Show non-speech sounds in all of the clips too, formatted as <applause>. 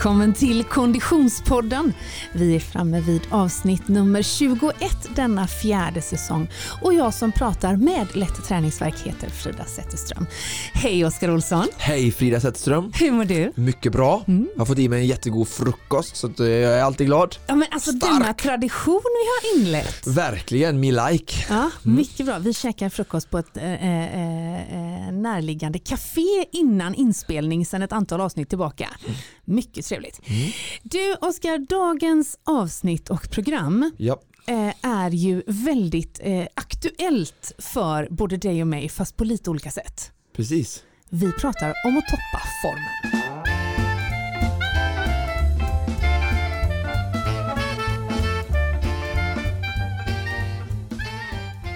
Välkommen till Konditionspodden. Vi är framme vid avsnitt nummer 21 denna fjärde säsong och jag som pratar med Lätt träningsverk heter Frida Zetterström. Hej Oskar Olsson! Hej Frida Zetterström! Hur mår du? Mycket bra. Mm. Jag har fått i mig en jättegod frukost så jag är alltid glad. Ja men alltså Stark. denna tradition vi har inlett. Verkligen, me like. Ja, mm. Mycket bra. Vi käkar frukost på ett äh, äh, närliggande café innan inspelning sedan ett antal avsnitt tillbaka. Mm. Mycket trevligt. Mm. Du Oskar, dagens avsnitt och program ja. Eh, är ju väldigt eh, aktuellt för både dig och mig fast på lite olika sätt. Precis. Vi pratar om att toppa formen.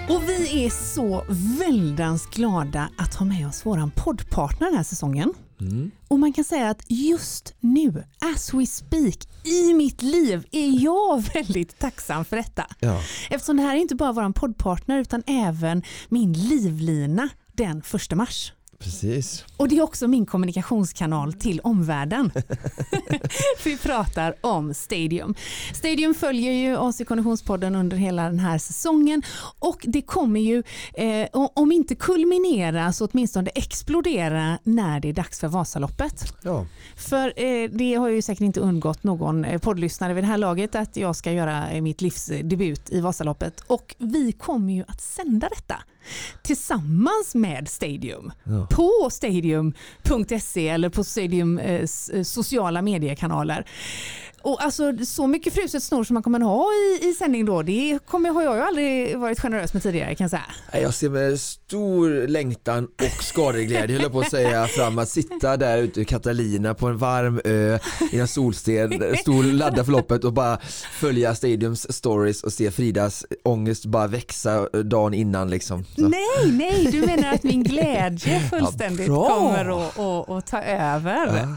Och vi är så väldans glada att ha med oss våran poddpartner den här säsongen. Mm. Och man kan säga att just nu, as we speak, i mitt liv är jag <laughs> väldigt tacksam för detta. Ja. Eftersom det här är inte bara vår poddpartner utan även min livlina den 1 mars. Precis. Och det är också min kommunikationskanal till omvärlden. <laughs> vi pratar om Stadium. Stadium följer ju oss i Konditionspodden under hela den här säsongen och det kommer ju, eh, om inte kulminera så åtminstone explodera när det är dags för Vasaloppet. Ja. För eh, det har ju säkert inte undgått någon eh, poddlyssnare vid det här laget att jag ska göra eh, mitt livs debut i Vasaloppet och vi kommer ju att sända detta tillsammans med Stadium ja. på stadium.se eller på Stadium eh, eh, sociala mediekanaler. Och alltså så mycket fruset snor som man kommer att ha i, i sändning då, det kommer, har jag ju aldrig varit generös med tidigare kan jag säga. Jag ser med stor längtan och skadeglädje, höll på att säga, fram att sitta där ute i Catalina på en varm ö i en solsten, stå och ladda förloppet och bara följa Stadiums stories och se Fridas ångest bara växa dagen innan liksom. Så. Nej, nej, du menar att min glädje fullständigt ja, kommer att ta över. Ja.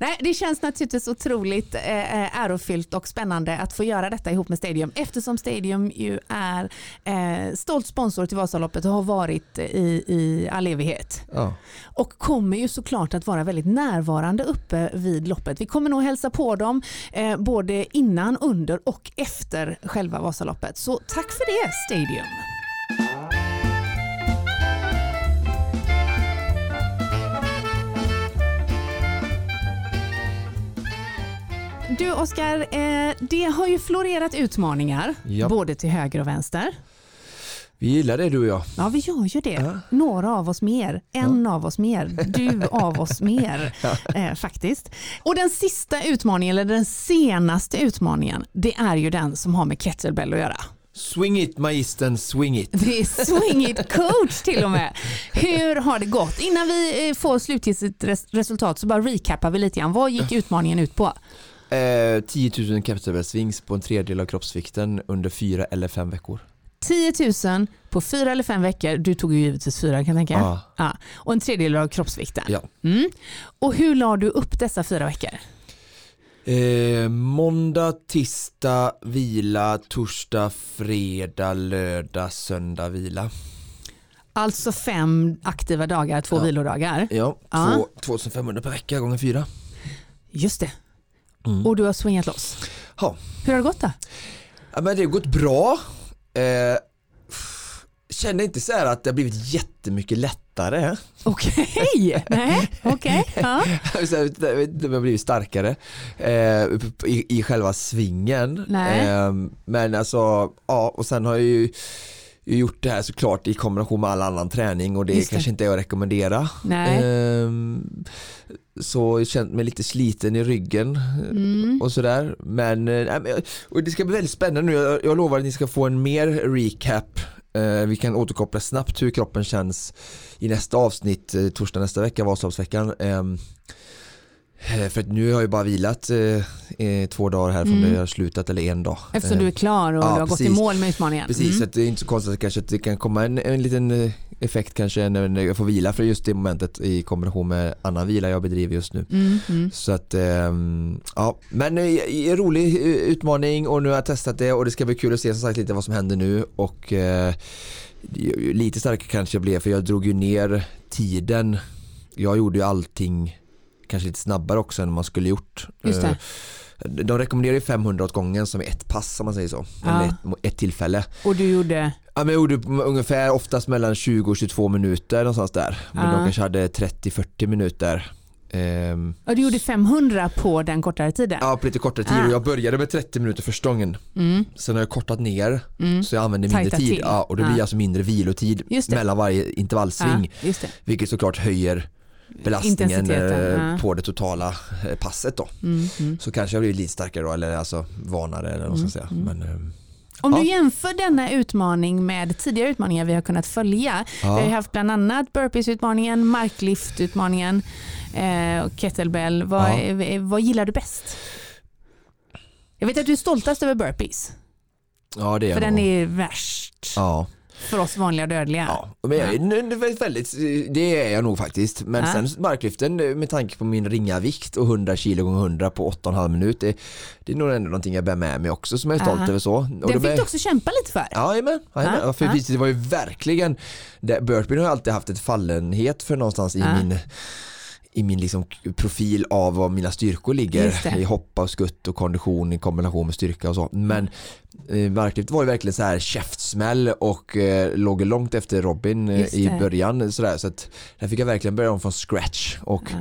Nej, det känns naturligtvis otroligt eh, eh, ärofyllt och spännande att få göra detta ihop med Stadium eftersom Stadium ju är eh, stolt sponsor till Vasaloppet och har varit i, i all evighet. Ja. Och kommer ju såklart att vara väldigt närvarande uppe vid loppet. Vi kommer nog hälsa på dem eh, både innan, under och efter själva Vasaloppet. Så tack för det Stadium. Du Oskar, eh, det har ju florerat utmaningar ja. både till höger och vänster. Vi gillar det du och jag. Ja vi gör ju det. Ja. Några av oss mer, en ja. av oss mer, du av oss mer <laughs> eh, faktiskt. Och den sista utmaningen, eller den senaste utmaningen, det är ju den som har med kettlebell att göra. Swing it magistern, swing it. Det är swing it coach till och med. Hur har det gått? Innan vi eh, får slutgiltigt resultat så bara recappar vi lite grann. Vad gick utmaningen ut på? Eh, 10 000 kettlebell-swings på en tredjedel av kroppsvikten under fyra eller fem veckor. 10 000 på fyra eller fem veckor. Du tog ju givetvis fyra kan jag tänka. Ja. ja. Och en tredjedel av kroppsvikten. Ja. Mm. Och hur la du upp dessa fyra veckor? Eh, måndag, tisdag, vila, torsdag, fredag, lördag, söndag, vila. Alltså fem aktiva dagar, två ja. vilodagar. Ja, ja. 2500 per vecka gånger fyra. Just det. Mm. Och du har swingat loss. Ja. Hur har det gått då? Ja, men det har gått bra. Eh, känner inte så här att det har blivit jättemycket lättare. Okej, okay. <laughs> nej, okej. Okay. Ja. det har blivit starkare eh, i, i själva svingen. Eh, men alltså, ja och sen har jag ju gjort det här såklart i kombination med all annan träning och det, det. kanske inte är att rekommendera. Eh, så känt mig lite sliten i ryggen mm. och sådär. Men äh, och det ska bli väldigt spännande nu. Jag, jag lovar att ni ska få en mer recap. Eh, vi kan återkoppla snabbt hur kroppen känns i nästa avsnitt, eh, torsdag nästa vecka, Vasaloppsveckan. Eh, för att nu har jag bara vilat eh, två dagar här från mm. det jag har slutat eller en dag. Eftersom du är klar och ja, du har precis. gått i mål med utmaningen. Precis, mm. så det är inte så konstigt kanske att det kan komma en, en liten effekt kanske när jag får vila för just det momentet i kombination med annan vila jag bedriver just nu. Mm, mm. Så att ähm, ja, men äh, rolig utmaning och nu har jag testat det och det ska bli kul att se som sagt lite vad som händer nu och äh, lite starkare kanske jag blev för jag drog ju ner tiden. Jag gjorde ju allting kanske lite snabbare också än man skulle gjort. Eh, De rekommenderar ju 500 åt gången som ett pass om man säger så. Ja. Eller ett, ett tillfälle. Och du gjorde, Ja, men jag gjorde ungefär oftast mellan 20 och 22 minuter någonstans där. Men Ja. de kanske hade 30-40 minuter. Ehm, ja, du gjorde 500 på den kortare tiden? ja, på lite kortare tid. Och jag började med 30 minuter första gången. Mm, Sen har jag kortat ner mm. så jag använder mindre Tajta tid. till. Ja, och det Ja. blir alltså mindre vilotid mellan varje intervallsving. Ja. Vilket såklart höjer belastningen eh, ja. på det totala eh, passet då. Mm, mm. Så kanske jag blir lite starkare då, eller alltså vanare eller vad man ska Mm, säga. mm. Men, eh, Om Ja. du jämför denna utmaning med tidigare utmaningar vi har kunnat följa. Vi har ja. haft bland annat burpees-utmaningen, marklift-utmaningen eh, och kettlebell. Vad, Ja. vad gillar du bäst? Jag vet att du är stoltast över burpees, ja, det är för jag den nog. är värst Ja. För oss vanliga dödliga. Ja, men jag, är- det väldigt, det är jag nog faktiskt. Men Ja. sen marklyften med tanke på min ringa vikt och 100 kilo gånger 100 på 8,5 minut. Det, det är nog ändå någonting jag bär med mig också som jag är stolt Aha. över så. Och Den de fick är- du också kämpa lite för. Ja, jajamän. Ja, för ja. det var ju verkligen, det, burpeen har jag alltid haft ett fallenhet för någonstans i min i min liksom profil av var mina styrkor ligger i hoppa och skutt och kondition i kombination med styrka och så. Men eh, marklyft var ju verkligen så här käftsmäll och eh, låg långt efter Robin eh, i början. Så, där, så att där fick jag verkligen börja om från scratch och Ja.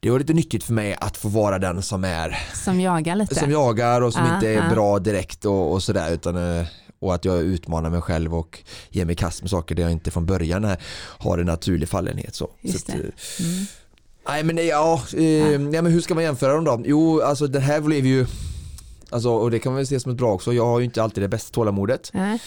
det var lite nyttigt för mig att få vara den som är Som jagar lite. som jagar och som Ja, inte är bra direkt och, och sådär utan eh, och att jag utmanar mig själv och ger mig kast med saker där jag inte från början har en naturlig fallenhet. Så. Just så att, eh, Mm. Nej men ja, eh, Ja. men hur ska man jämföra dem då? Jo, alltså det här blev ju Alltså, och det kan man väl se som ett bra också. Jag har ju inte alltid det bästa tålamodet. Ja.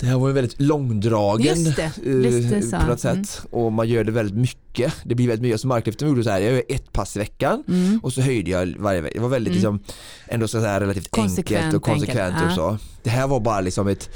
Det här var ju väldigt långdragen Just det, eh, lite så. på något sätt. Och man gör det väldigt mycket. Det blir väldigt mycket. Så marklyften gjorde så här, jag gör ett pass i veckan Mm. och så höjde jag varje vecka. Det var väldigt Mm. liksom, ändå så här relativt Konsekvent enkelt och konsekvent enkelt, och så. Det här var bara liksom ett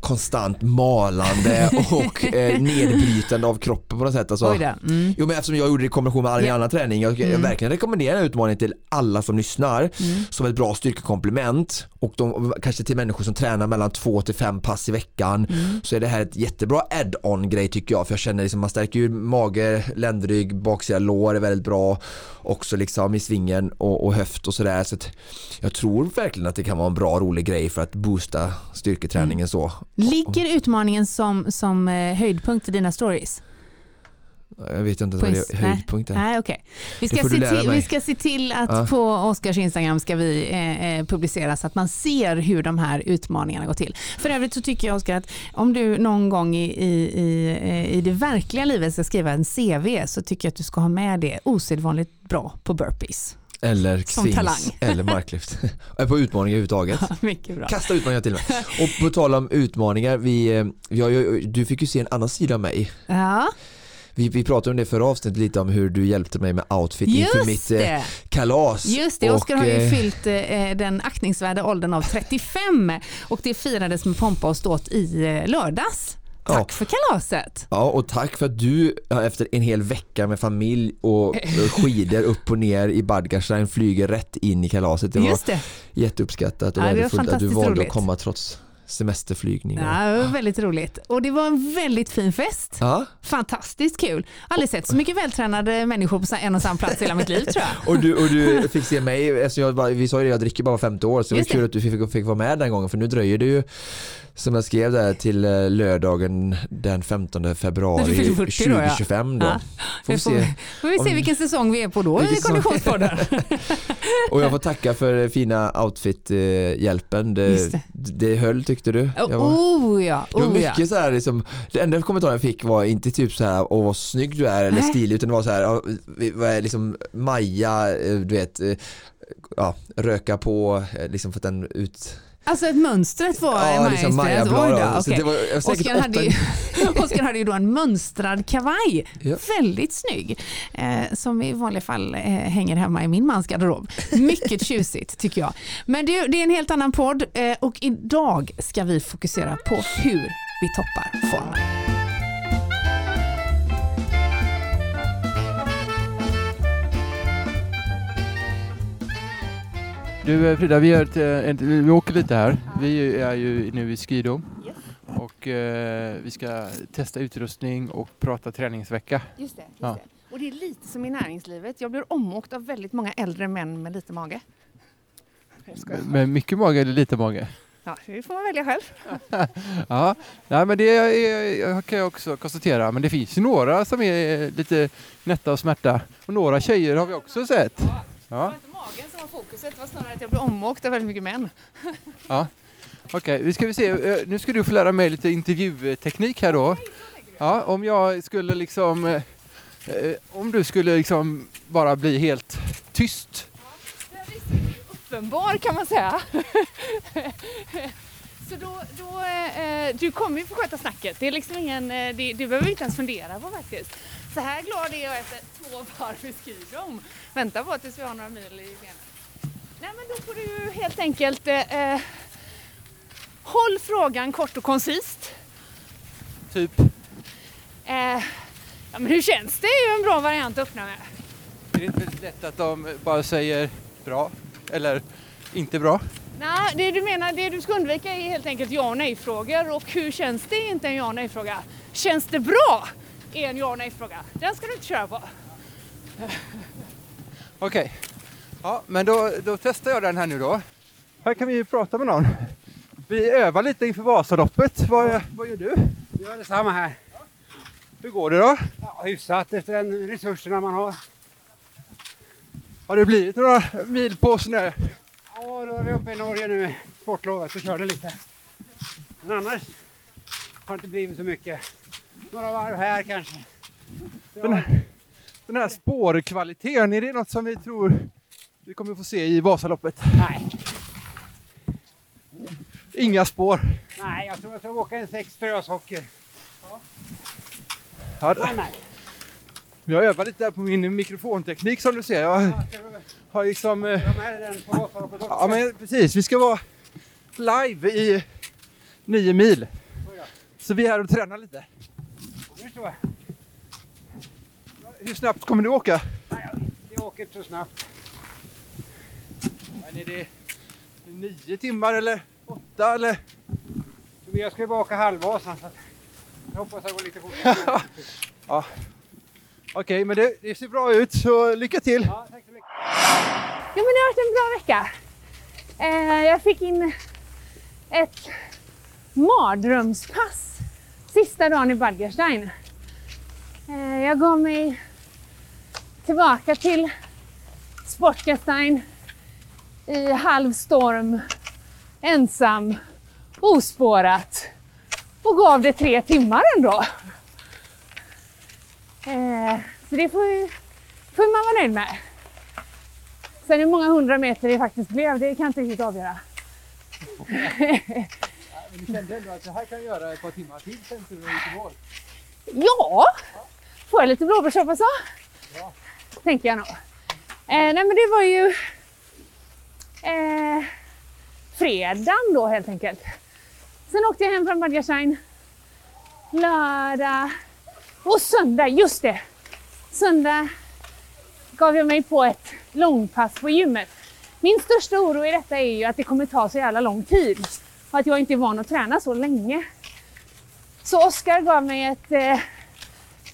konstant malande <laughs> och eh, nedbrytande av kroppen på något sätt. Alltså. Mm. Jo men eftersom jag gjorde det i kombination med all min Ja. annan träning. Jag, jag Mm. verkligen rekommenderar den utmaningen till alla som lyssnar Mm. som ett bra styrkekomplement och de, kanske till människor som tränar mellan två till fem pass i veckan Mm. så är det här ett jättebra add-on grej tycker jag för jag känner liksom man stärker ju mage, ländrygg, baksida lår är väldigt bra också liksom i svingen och, och höft och sådär så att jag tror verkligen att det kan vara en bra rolig grej för att boosta styrketräningen Mm. så. Ligger utmaningen som, som eh, höjdpunkt i dina stories? Jag vet inte vad det är. Nej, okej. Vi, ska se till, vi ska se till att Ja. på Oskars Instagram ska vi eh, eh, publicera så att man ser hur de här utmaningarna går till. För övrigt så tycker jag Oskar att om du någon gång i, i, i, eh, i det verkliga livet ska skriva en CV så tycker jag att du ska ha med det osedvanligt bra på burpees. Eller talang. <laughs> eller marklyft. på utmaningar överhuvudtaget. <laughs> Bra. Kasta utmaningar till mig. <laughs> Och på tal om utmaningar, vi, eh, vi har ju, du fick ju se en annan sida av mig. Ja, Vi, vi pratade om det förra avsnittet lite om hur du hjälpte mig med outfit inför mitt eh, det. kalas. Just det, Oskar har ju eh, fyllt eh, den aktningsvärda åldern av 35 och det firades med pompa och ståt i lördags. Tack för kalaset. Ja och tack för att du efter en hel vecka med familj och skidor upp och ner i Badgastein flyger rätt in i kalaset. Det var Just det. jätteuppskattat och Ja, värdefullt att du valde roligt. att komma trots semesterflygning. Ja, det var väldigt roligt. Och det var en väldigt fin fest. Ja, Fantastiskt kul. Aldrig sett så mycket vältränade människor på en och samma plats i hela mitt liv tror jag. Och du, och du fick se mig, eftersom jag vi sa ju det, jag dricker bara var femte år så det var kul att du fick, fick vara med den gången för nu dröjer det ju som jag skrev där till eh, lördagen den 15 Du februari fyller 40 då, ja. 2025 då. Ja. Får vi får, se. får vi se vilken säsong vi är på då i? Konditionspodden. <laughs> Och jag får tacka för fina outfit-hjälpen. Det, det. det höll tyckte du? Jag var, Oh ja, det var oh ja. mycket så här liksom, det enda kommentaren jag fick var inte typ så här åh vad snygg du är eller Nej. stilig utan det var så här, ja, liksom Maja, eh, du vet, eh, ja, röka på eh, liksom för att den ut Alltså ett mönstret var Ja, Maja liksom. Maja var säkert Oskar hade, ju, <laughs> Oskar hade ju då en mönstrad kavaj, Ja. väldigt snygg, eh, som i vanliga fall eh, hänger hemma i min mans garderob. Mycket tjusigt tycker jag. Men det, det är en helt annan podd eh, och idag ska vi fokusera på hur vi toppar formen. Du eh, Frida, vi, ett, eh, ett, vi åker lite här. Vi är ju nu i Skido och eh, vi ska testa utrustning och prata träningsvecka. Just det. Ja. Och Och det är lite som i näringslivet. Jag blir omåkt av väldigt många äldre män med lite mage. Med mycket mage eller lite mage? Ja, det får man välja själv. <laughs> Ja, nej, men det är, kan jag också konstatera. Men det finns ju några som är lite nätta och smärta. Och några tjejer har vi också sett. Det Ja, var inte magen som var fokuset, det var snarare att jag blev omåkt av väldigt mycket män. ja. Okej, vi ska vi se. Eh, Nu ska du få lära mig lite intervjuteknik här då. Ja, om jag skulle liksom... eh, eh, Om du skulle liksom bara bli helt tyst. Uppenbar kan man säga. <laughs> Så då, då eh, du kommer ju få sköta snacket. Det är liksom ingen, det, det behöver vi inte ens fundera på faktiskt. Så här glad är jag efter två varv i skidrom. Vänta på tills vi har några mil i benen. Nej men då får du helt enkelt eh, eh, håll frågan kort och koncist. Typ. Eh, ja men hur känns det? är ju en bra variant att öppna med. Är det inte väldigt lätt att de bara säger bra eller inte bra? Nej, det du menar, det du ska undvika är helt enkelt ja och nej-frågor och hur känns det är inte en ja och nej-fråga. Känns det bra? är en ja och nej-fråga. Den ska du inte köra på. <laughs> Okej. Ja, men då, då testar jag den här nu då. Här kan vi ju prata med någon. Vi övar lite inför Vasaloppet. Vad, vad gör du? Vi gör detsamma här. Hur går det då? Ja, hyfsat efter den resurserna man har. Har det blivit några mil på snö? Ja, då är vi uppe i Norge nu, sportlovet, och körde lite. Men annars har det inte blivit så mycket. Några varv här kanske. Den här, den här spårkvaliteten, är det något som vi tror vi kommer få se i Vasaloppet? Nej, Inga spår. nej, jag tror jag ska åka en sex strösocker. Ja, nej. jag övar lite där på min mikrofonteknik som du ser. Jag Ja, har liksom... eh? Ja men precis, vi ska vara live i nio mil. Så vi är här och tränar lite. Nu står jag. Hur snabbt kommer du åka? Nej, det åker inte så snabbt. Men är det nio timmar eller åtta eller? Jag ska ju bara åka halvvasan så jag hoppas det går lite fort. <laughs> Ja. Okej, men det, det ser bra ut så lycka till. Ja, tack så mycket. Jo men det har varit en bra vecka. Eh, jag fick in ett mardrömspass sista dagen i Badgerstein. Eh, jag gav mig tillbaka till Sportgestein i halv storm, ensam, ospårat och gav det tre timmar ändå. Eh, så det får, ju- får man vara nöjd med. Sen hur många hundra meter det faktiskt blev, det kan jag inte riktigt avgöra. Men du kände ändå att det här kan jag göra ett par timmar till sen i mål? Ja, får jag lite blåbärssoppa så? Tänker jag nog. Eh, nej men det var ju eh, fredagen då helt enkelt. Sen åkte jag hem från Badgerstein lördag och söndag, just det. Söndag gav jag mig på ett långpass på gymmet. Min största oro i detta är ju att det kommer ta så jävla lång tid och att jag inte är van att träna så länge. Så Oskar gav mig ett eh,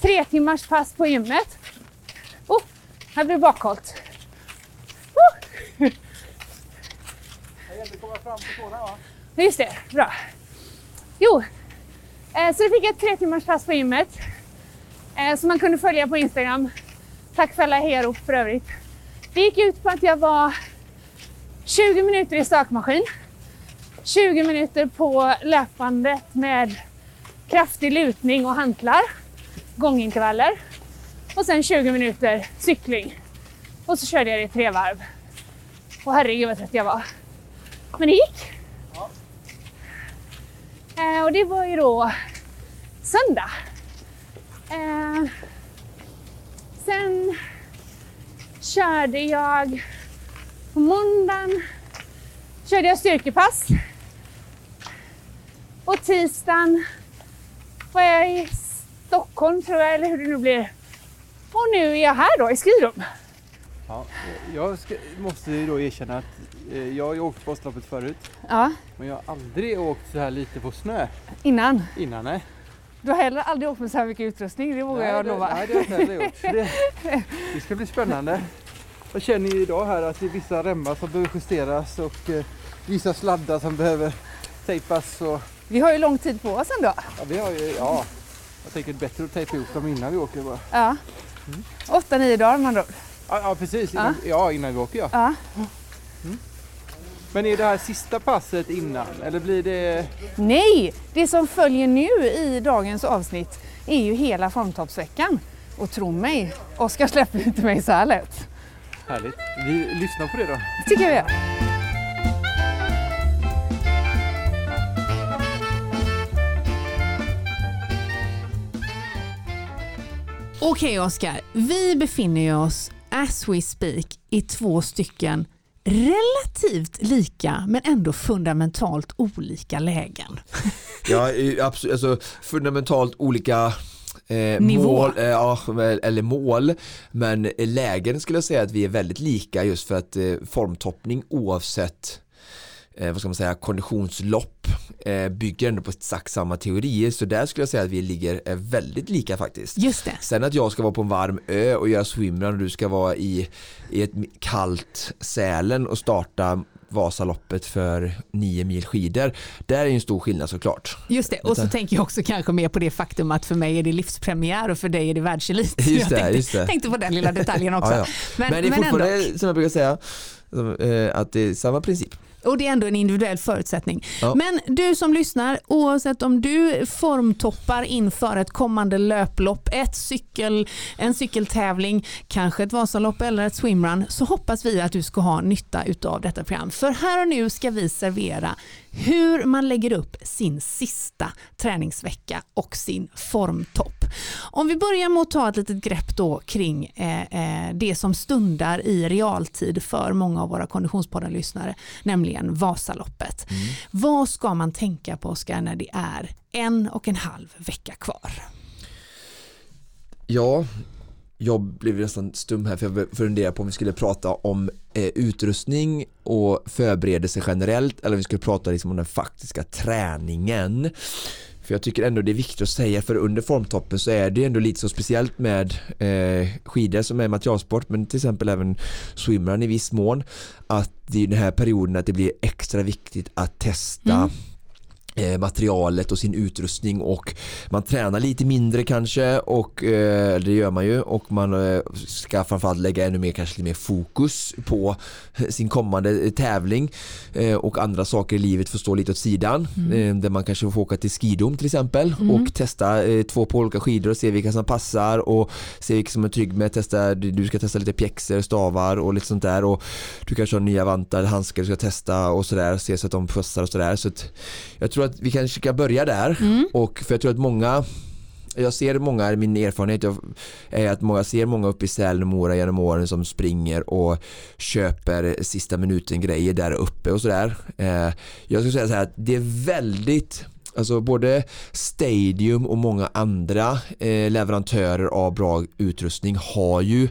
tre timmars pass på gymmet. Här blir bakhållt. Det gäller att komma fram på tårna va? just det, bra. Jo, eh, så då fick jag ett tre timmars pass på gymmet eh, som man kunde följa på Instagram. Tack för alla hejarop, för övrigt. Det gick ut på att jag var 20 minuter i stakmaskin, 20 minuter på löpbandet med kraftig lutning och hantlar, gångintervaller och sen 20 minuter cykling. Och så körde jag det i tre varv. Och herregud vad trött jag var. Men det gick. Eh, och det var ju då söndag. Eh, sen körde jag på måndagen körde jag styrkepass. Och tisdagen var jag i Stockholm tror jag, eller hur det nu blir. Och nu är jag här då i skidrum. Ja, jag ska, måste ju då erkänna att eh, jag har ju åkt Vasaloppet förut. Ja, Men jag har aldrig åkt så här lite på snö innan. innan. Nej. Du har heller aldrig åkt med så här mycket utrustning, det vågar jag det, lova. nej, det har jag inte heller gjort. Det, det ska bli spännande. Jag känner ju idag här att det är vissa remmar som behöver justeras och eh, vissa sladdar som behöver tejpas. Och, Vi har ju lång tid på oss ändå. ja, vi har ju, ja, jag tänker bättre att tejpa ihop dem innan vi åker bara. Ja. Åtta, nio dagar med andra ord. Ja, ja precis, innan, ja. innan vi åker ja. Ja. Men är det här sista passet innan eller blir det? Nej, det som följer nu i dagens avsnitt är ju hela formtoppsveckan. Och tro mig, Oskar släpper inte mig så här lätt. Härligt. Vi lyssnar på det då. Det tycker jag vi gör. Okej Oskar, vi befinner oss as we speak i två stycken relativt lika men ändå fundamentalt olika lägen. <laughs> Ja, absolut, alltså, fundamentalt olika eh, mål, eh, ja, eller mål, men lägen skulle jag säga att vi är väldigt lika just för att eh, formtoppning oavsett eh, vad ska man säga, konditionslopp bygger ändå på exakt samma teorier så där skulle jag säga att vi ligger eh, väldigt lika faktiskt. Just det. Sen att jag ska vara på en varm ö och göra swimrun och du ska vara i, i ett kallt Sälen och starta Vasaloppet för nio mil skidor. Där är en stor skillnad såklart. Just det, och så tänker jag också kanske mer på det faktum att för mig är det livspremiär och för dig är det världselit. Just jag det, tänkte, just det. tänkte på den lilla <laughs> detaljen också. Ja, ja. Men, det är fortfarande ändå. som jag brukar säga eh, att det är samma princip. Och det är ändå en individuell förutsättning. Ja. Men du som lyssnar, oavsett om du formtoppar inför ett kommande löplopp, ett cykel, en cykeltävling, kanske ett Vasalopp eller ett swimrun, så hoppas vi att du ska ha nytta utav detta program. För här och nu ska vi servera hur man lägger upp sin sista träningsvecka och sin formtopp. Om vi börjar med att ta ett litet grepp då kring eh, eh, det som stundar i realtid för många av våra konditionspodden-lyssnare, nämligen Vasaloppet. Vad ska man tänka på Oskar när det är en och en halv vecka kvar? Ja, jag blev nästan stum här för jag funderar på om vi skulle prata om eh, utrustning och förberedelse generellt eller om vi skulle prata liksom om den faktiska träningen. För jag tycker ändå det är viktigt att säga för under formtoppen så är det ändå lite så speciellt med eh, skidor som är materialsport men till exempel även swimrun i viss mån att det är den här perioden att det blir extra viktigt att testa Mm eh, materialet och sin utrustning och man tränar lite mindre kanske och eh, det gör man ju och man eh, ska framförallt lägga ännu mer kanske lite mer fokus på sin kommande eh, tävling eh, och andra saker i livet får stå lite åt sidan eh, där man kanske får åka till skidom till exempel och testa två på olika skidor och se vilka som passar och se vilka som är trygg med testa du du ska testa lite pjäxor, stavar och lite sånt där och du kanske har nya vantar, handskar du ska testa och sådär se så att de passar och sådär. Så att jag tror att vi kanske ska börja där och för jag tror att många jag ser många, min erfarenhet är att många ser många uppe i Sälen och Mora genom åren som springer och köper sista minuten grejer där uppe och sådär. Eh, jag skulle säga så här att det är väldigt Alltså både Stadium och många andra eh, leverantörer av bra utrustning har ju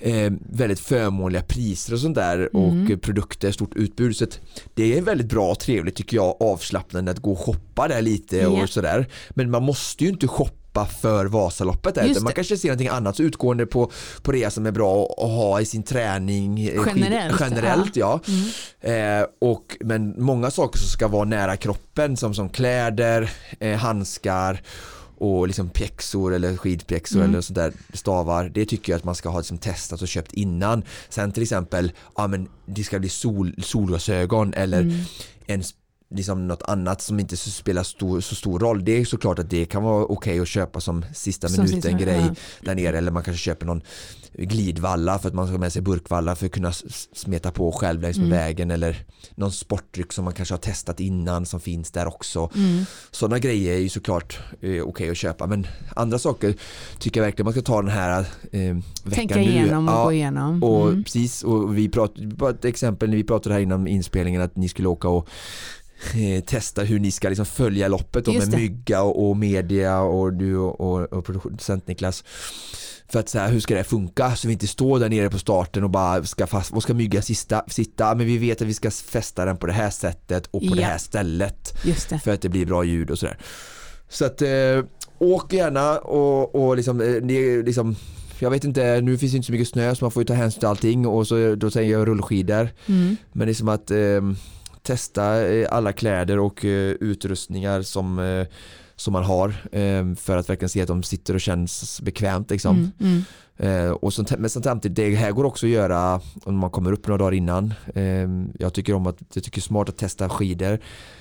eh, väldigt förmånliga priser och sånt där och eh, produkter, stort utbud. Så det är väldigt bra och trevligt tycker jag avslappnande att gå och shoppa där lite Ja. och sådär. Men man måste ju inte shoppa för Vasaloppet där, utan man kanske ser någonting annat. Utgående på, på det som är bra att ha i sin träning eh, skid- Generellt, generellt ja. Eh, och, men många saker som ska vara nära kroppen som, som kläder, eh, handskar och liksom pjäxor eller skidpjäxor eller sådär stavar det tycker jag att man ska ha liksom testat och köpt innan. Sen till exempel ja men det ska bli sol, solglasögon eller en s- liksom något annat som inte spelar stor, så stor roll det är såklart att det kan vara okej att köpa som sista Som minuten grej ja. där nere eller man kanske köper någon glidvalla för att man ska ha med sig burkvalla för att kunna smeta på själv längs med Mm. vägen eller någon sportdryck som man kanske har testat innan som finns där också. Mm. Sådana grejer är ju såklart eh, okej att köpa men andra saker tycker jag verkligen man ska ta den här eh, veckan Tänka nu. igenom och Ja, gå igenom. och Mm. precis, och vi pratade, bara ett exempel när vi pratade här innan inspelningen att ni skulle åka och eh, testa hur ni ska liksom följa loppet då, med det. mygga och, och media och du och, och, och producent Niklas för att så här, hur ska det funka så vi inte står där nere på starten och bara ska fast, vad ska mygga sista, sitta men vi vet att vi ska fästa den på det här sättet och på det Ja. här stället Just det. för att det blir bra ljud och sådär. Så att eh, åk gärna och, och liksom, eh, det, liksom jag vet inte, nu finns det inte så mycket snö så man får ju ta hänsyn till allting och så, då säger jag rullskidor. Mm. Men det är som att eh, testa eh, alla kläder och eh, utrustningar som, eh, som man har för att verkligen se att de sitter och känns bekvämt. Liksom. Mm. Mm. Och så, men samtidigt, det här går också att göra om man kommer upp några dagar innan. Jag tycker om att, jag tycker det är smart att testa skidor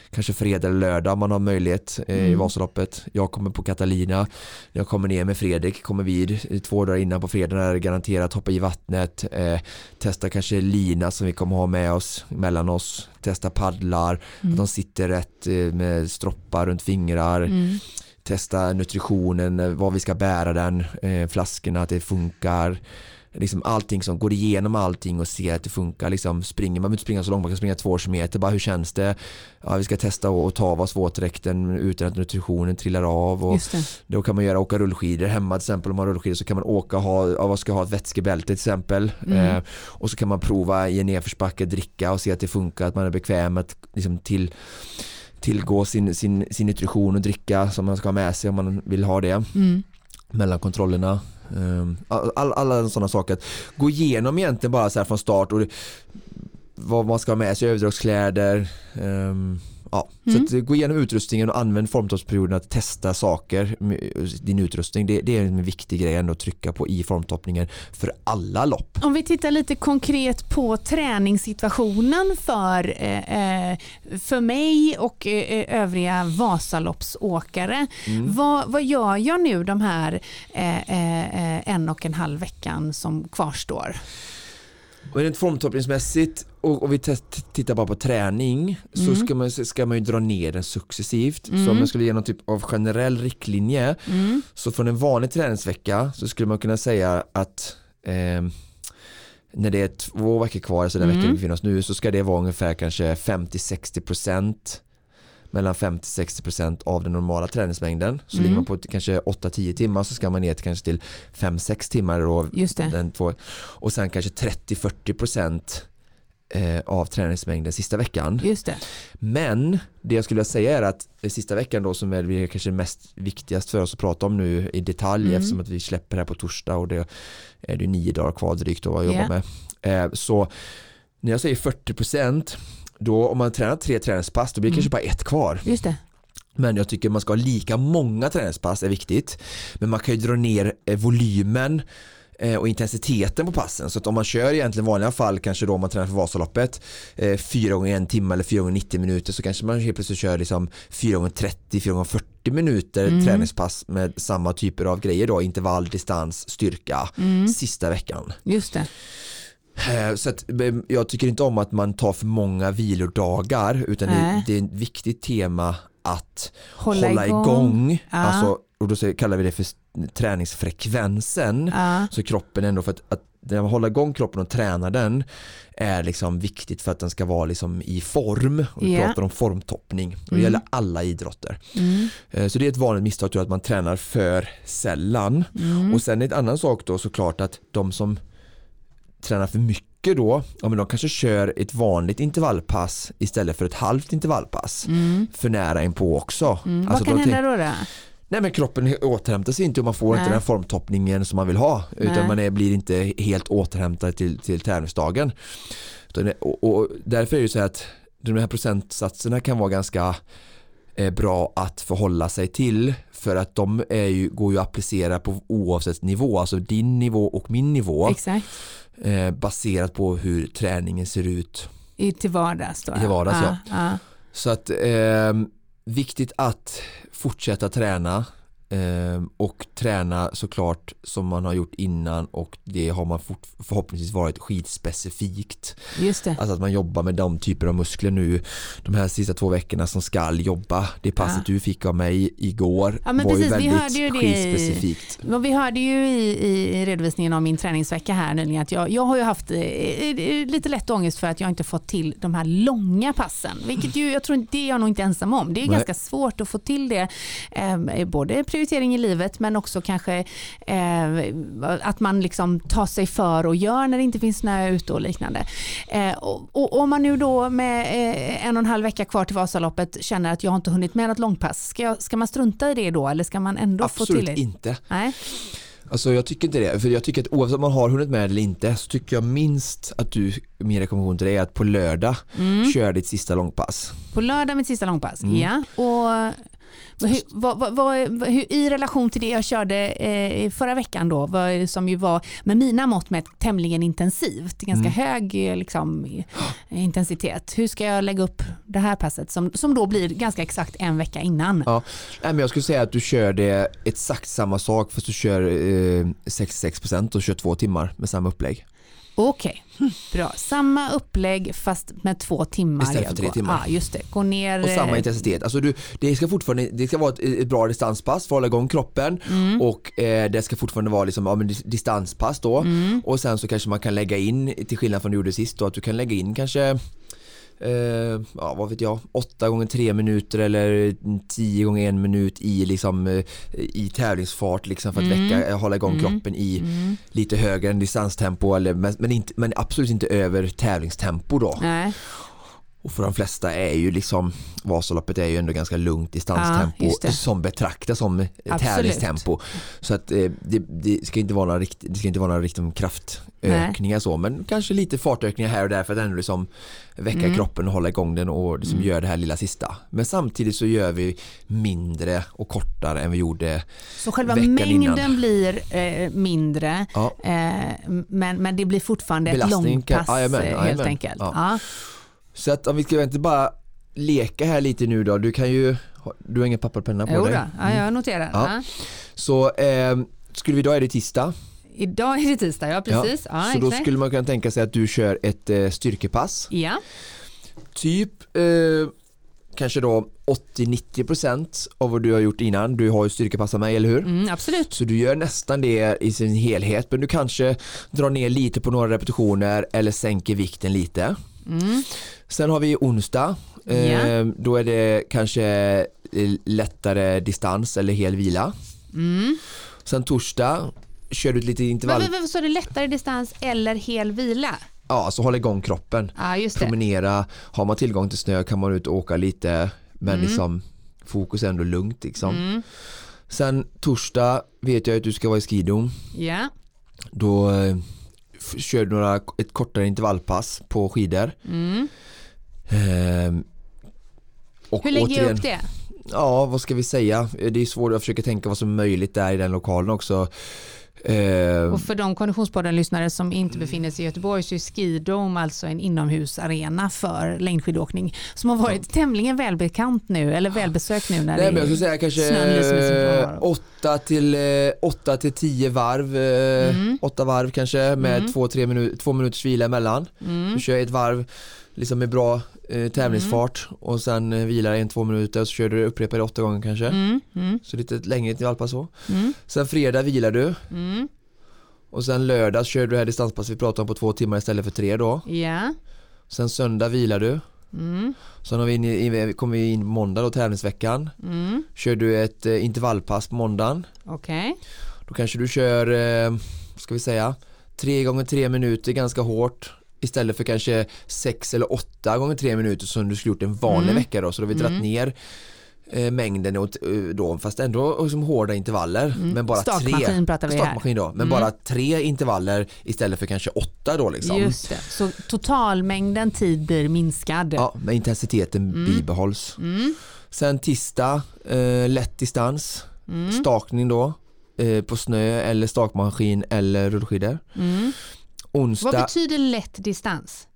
kanske fredag eller lördag om man har möjlighet eh, i Mm. Vasaloppet. Jag kommer på Catalina, jag kommer ner med Fredrik, kommer vid två dagar innan på fredag är det garanterat hoppa i vattnet, eh, testa kanske lina som vi kommer ha med oss mellan oss, testa paddlar, att Mm. de sitter rätt eh, med stroppar runt fingrar, Mm. testa nutritionen, eh, vad vi ska bära den, eh, flaskorna, att det funkar. Liksom allting som går igenom allting och ser att det funkar. Liksom springer, man behöver inte springa så långt, man kan springa två kilometer. Bara hur känns det? Ja, vi ska testa att ta av oss våtdräkten utan att nutritionen trillar av. Och då kan man göra åka rullskidor hemma till exempel. Om man har rullskidor så kan man åka ha, ja, vad ska ha ett vätskebälte till exempel. Mm. Eh, och så kan man prova i en nedförsbacke dricka och se att det funkar, att man är bekväm att liksom till tillgå sin, sin, sin nutrition och dricka som man ska ha med sig om man vill ha det Mm. mellan kontrollerna. Ehm, all, alla sådana saker. Att gå igenom egentligen bara så här från start och det, vad man ska ha med sig, överdragskläder. Um, ehm, ja. Mm. Så att gå igenom utrustningen och använd formtoppsperioden att testa saker med din utrustning. Det, det är en viktig grej ändå att trycka på i formtoppningen för alla lopp. Om vi tittar lite konkret på träningssituationen för, eh, eh, för mig och eh, övriga Vasaloppsåkare. Mm. Vad, vad gör jag nu de här eh, eh, eh, en och en halv veckan som kvarstår? Och rent formtoppningsmässigt och, och vi tittar bara på träning så Mm. ska man, ska man ju dra ner den successivt. Mm. Så om jag skulle ge någon typ av generell riktlinje Mm. Så från en vanlig träningsvecka så skulle man kunna säga att eh, när det är två veckor kvar, så den Mm. veckan vi befinner oss nu, så ska det vara ungefär kanske 50-60% mellan 50-60% av den normala träningsmängden. Så Mm. ligger man på ett- kanske 8-10 timmar så ska man ner till kanske till 5-6 timmar då, Just det. den två, och sen kanske 30-40% eh, av träningsmängden sista veckan. Just det. Men det jag skulle säga är att sista veckan då som är kanske mest viktigast för oss att prata om nu i detalj Mm. eftersom att vi släpper det här på torsdag och det är det nio dagar kvar drygt att jobba Ja. med. Eh, så när jag säger 40% då om man tränar tre träningspass då blir det Mm. kanske bara ett kvar. Just det. Men jag tycker man ska ha lika många träningspass är viktigt. Men man kan ju dra ner eh, volymen eh, och intensiteten på passen. Så att om man kör egentligen vanliga fall kanske då om man tränar för Vasaloppet eh, fyra gånger en timme eller fyra gånger 90 minuter så kanske man helt plötsligt kör liksom fyra gånger 30, fyra gånger 40 minuter Mm. träningspass med samma typer av grejer då, intervall, distans, styrka Mm. sista veckan. Just det. Eh, Så att, jag tycker inte om att man tar för många vilodagar utan det, det är ett viktigt tema att Hålla, hålla, igång. igång, Ja. Alltså, och då kallar vi det för träningsfrekvensen. Ja. Så kroppen ändå för att, att när man håller igång kroppen och tränar den är liksom viktigt för att den ska vara liksom i form. Och vi Ja. pratar om formtoppning och det Mm. gäller alla idrotter. Mm. Eh, Så det är ett vanligt misstag tror jag, att man tränar för sällan. Mm. Och sen är ett annan sak då såklart att de som tränar för mycket då, ja men de kanske kör ett vanligt intervallpass istället för ett halvt intervallpass. Mm. För nära inpå också. Mm. Alltså Vad kan hända då? då? Nej men kroppen återhämtar sig inte och man får inte Nej. den formtoppningen som man vill ha. Utan Nej. man är, blir inte helt återhämtad till, till tävlingsdagen. Och, och därför är det så att de här procentsatserna kan vara ganska bra att förhålla sig till. För att de är ju, går ju att applicera på oavsett nivå. Alltså din nivå och min nivå. Eh, baserat på hur träningen ser ut. I, till vardags då? Till vardags, ja. ja. Så att eh, viktigt att fortsätta träna eh, och träna såklart som man har gjort innan och det har man förhoppningsvis varit skidspecifikt. Just det. Alltså att man jobbar med de typer av muskler nu de här sista två veckorna som ska jobba. Det passet Ja. du fick av mig igår Ja, var precis, vi ju hörde ju väldigt det i- skidspecifikt. Och vi hörde ju i, i redovisningen av min träningsvecka här nyligen att jag, jag har ju haft eh, eh, lite lätt ångest för att jag inte fått till de här långa passen. Vilket ju, jag tror det är jag nog inte ensam om. Det är Nej. ganska svårt att få till det eh, både prioritering i livet men också kanske eh, att man liksom tar sig för och gör när det inte finns snö ute och liknande. Eh, och, och om man nu då med eh, en och en halv vecka kvar till Vasaloppet känner att jag har inte hunnit med något långpass, ska, jag, ska man strunta i det då eller ska man ändå Absolut få till det? inte. Nej. Alltså jag tycker inte det, för jag tycker att oavsett om man har hunnit med eller inte så tycker jag minst att du, min rekommendation till dig är att på lördag Mm. kör ditt sista långpass. På lördag mitt sista långpass, Mm. ja. Och vad, vad, vad, hur, I relation till det jag körde eh, förra veckan då, som ju var med mina mått mätt tämligen intensivt, ganska Mm. hög eh, liksom, eh, intensitet. Hur ska jag lägga upp det här passet som, som då blir ganska exakt en vecka innan? Ja. Nej, men jag skulle säga att du kör det exakt samma sak fast du kör eh, 66% och kör två timmar med samma upplägg. Okej, bra. Samma upplägg fast med två timmar. Istället för tre timmar. Ja, just det. Gå ner... Och samma eh, intensitet. Alltså du, det ska fortfarande det ska vara ett, ett bra distanspass för att hålla igång kroppen Mm. och eh, det ska fortfarande vara liksom, ja, men dis- distanspass då Mm. och sen så kanske man kan lägga in till skillnad från du gjorde sist då att du kan lägga in kanske eh, ja vad vet jag, 8 gånger 3 minuter eller 10 gånger 1 minut i liksom eh, i tävlingsfart liksom för att Mm. väcka, hålla igång Mm. kroppen i Mm. lite högre än distanstempo eller, men, men, inte, men absolut inte över tävlingstempo då. Nej, Och för de flesta är ju liksom Vasaloppet är ju ändå ganska lugnt Ja, distanstempo det. som betraktas som Absolut. tävlingstempo. Så att eh, det, det ska inte vara några, rikt, det ska inte vara några riktigt kraftökningar så men kanske lite fartökningar här och där för att ändå liksom väcka Mm. kroppen och hålla igång den och liksom Mm. göra det här lilla sista. Men samtidigt så gör vi mindre och kortare än vi gjorde så själva Veckan mängden innan. blir eh, mindre ja, eh, men, men det blir fortfarande ett Belastning kan- långpass jajamän, eh, helt jajamän. enkelt. Ja. Så att om vi ska inte bara leka här lite nu då, du kan ju du har ingen papper och penna på Jo dig? då, ja, jag noterar. Ja. Ja. Så eh, skulle vi idag är det tisdag Idag är det tisdag, ja precis. Ja, så då exakt. skulle man kunna tänka sig att du kör ett eh, styrkepass. ja. Typ eh, kanske då 80-90% av vad du har gjort innan. Du har ju styrkepassat mig, eller hur? Mm, absolut. Så du gör nästan det i sin helhet men du kanske drar ner lite på några repetitioner eller sänker vikten lite. Mm. Sen har vi onsdag. Ja. Då är det kanske eh, lättare distans eller hel vila. Mm. Sen torsdag kör du ett litet intervall. Men, men, men, så är det lättare distans eller hel vila? Ja, alltså hålla igång kroppen. Ja, just det. promenera, har man tillgång till snö kan man ut och åka lite men Mm. liksom fokus är ändå lugnt liksom. Mm. Sen torsdag vet jag att du ska vara i skidom. Ja. Då eh, kör du några, ett kortare intervallpass på skidor. Mm. Ehm, och Hur lägger jag återigen, upp det? Ja, vad ska vi säga? Det är svårt att försöka tänka vad som är möjligt där i den lokalen också. Ehm, Och för de Konditionspodden-lyssnare som inte befinner sig i Göteborg så är Skidome alltså en inomhusarena för längdskidåkning som har varit tämligen välbekant nu eller välbesökt nu när Nej det men jag skulle säga kanske snön lyser med sin frånvaro. 8 till, eh, 8 till 10 varv, eh, Mm. 8 varv kanske med Mm. 2-3 minu två minuters vila emellan. mm. Du kör ett varv liksom med bra eh, tävlingsfart och sen eh, vilar en två minuter och så kör du upprepar det åtta gånger kanske. Mm. Mm. Så lite längre intervallpass så. Mm. Sen fredag vilar du Mm. och sen lördag kör du det här distanspass vi pratade om på två timmar istället för tre då. Ja. Sen söndag vilar du. Mm. Sen vi in, i- kommer vi in måndag då tävlingsveckan. Mm. Kör du ett eh, intervallpass på måndagen. Okej. Då kanske du kör, eh, ska vi säga, tre gånger tre minuter ganska hårt istället för kanske sex eller åtta gånger tre minuter som du skulle gjort en vanlig Mm. vecka då. Så då har vi dragit Mm. ner eh, mängden åt, eh, då, fast ändå liksom hårda intervaller. Mm. Men bara Startmaskin tre. pratar vi här. Då, men Mm. bara tre intervaller istället för kanske åtta då liksom. Just det. Så totalmängden tid blir minskad. Ja, men intensiteten Mm. bibehålls. Mm. Sen tisdag, eh, lätt distans, Mm. stakning då eh, på snö eller stakmaskin eller rullskidor. Onsdag, Vad betyder lätt distans?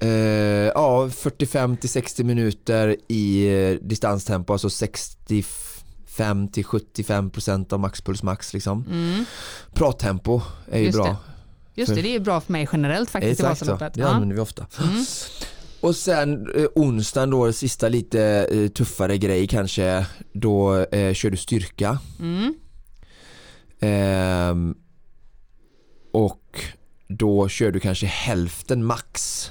eh, ja 45 till 60 minuter i eh, distanstempo, alltså 65 till 75 procent av maxpuls max liksom. Mm. Prattempo är ju Just bra. det. Just det, det är bra för mig generellt faktiskt Exakt i Vasaloppet. det Ja. använder vi ofta. Mm. Och sen eh, onsdagen då, sista lite eh, tuffare grej kanske, då eh, kör du styrka. Mm. Ehm, och då kör du kanske hälften max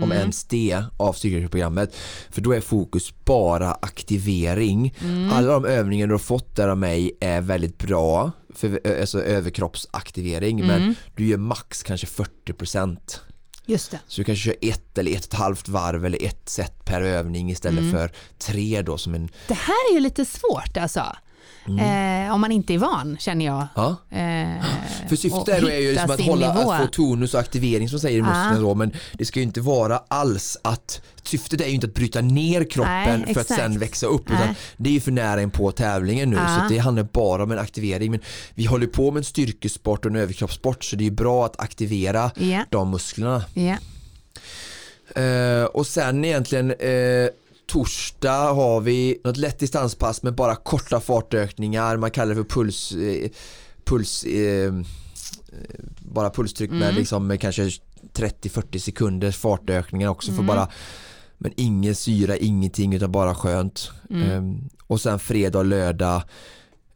om ens det, av styrkeprogrammet. För då är fokus bara aktivering. Alla de övningar du har fått där av mig är väldigt bra för alltså överkroppsaktivering men du gör max kanske 40% Just det. så du kanske kör ett eller ett och ett halvt varv eller ett set per övning istället för tre då som en Det här är ju lite svårt alltså. Mm. Eh, om man inte är van känner jag. ja. Eh, För syftet är ju liksom att, hålla, nivå. att få tonus och aktivering som säger i musklerna då men det ska ju inte vara alls att syftet är ju inte att bryta ner kroppen Nej, för att sen växa upp utan det är ju för nära in på tävlingen nu Ja. så det handlar bara om en aktivering men vi håller på med en styrkesport och en överkroppssport så det är ju bra att aktivera Ja, de musklerna. ja. Eh, och sen egentligen eh, torsdag har vi något lätt distanspass med bara korta fartökningar, man kallar det för puls, eh, puls eh, eh, bara pulstryck med Mm. liksom med kanske 30-40 sekunders fartökningar också för Mm. bara men ingen syra, ingenting utan bara skönt. Mm. Eh, och sen fredag och lördag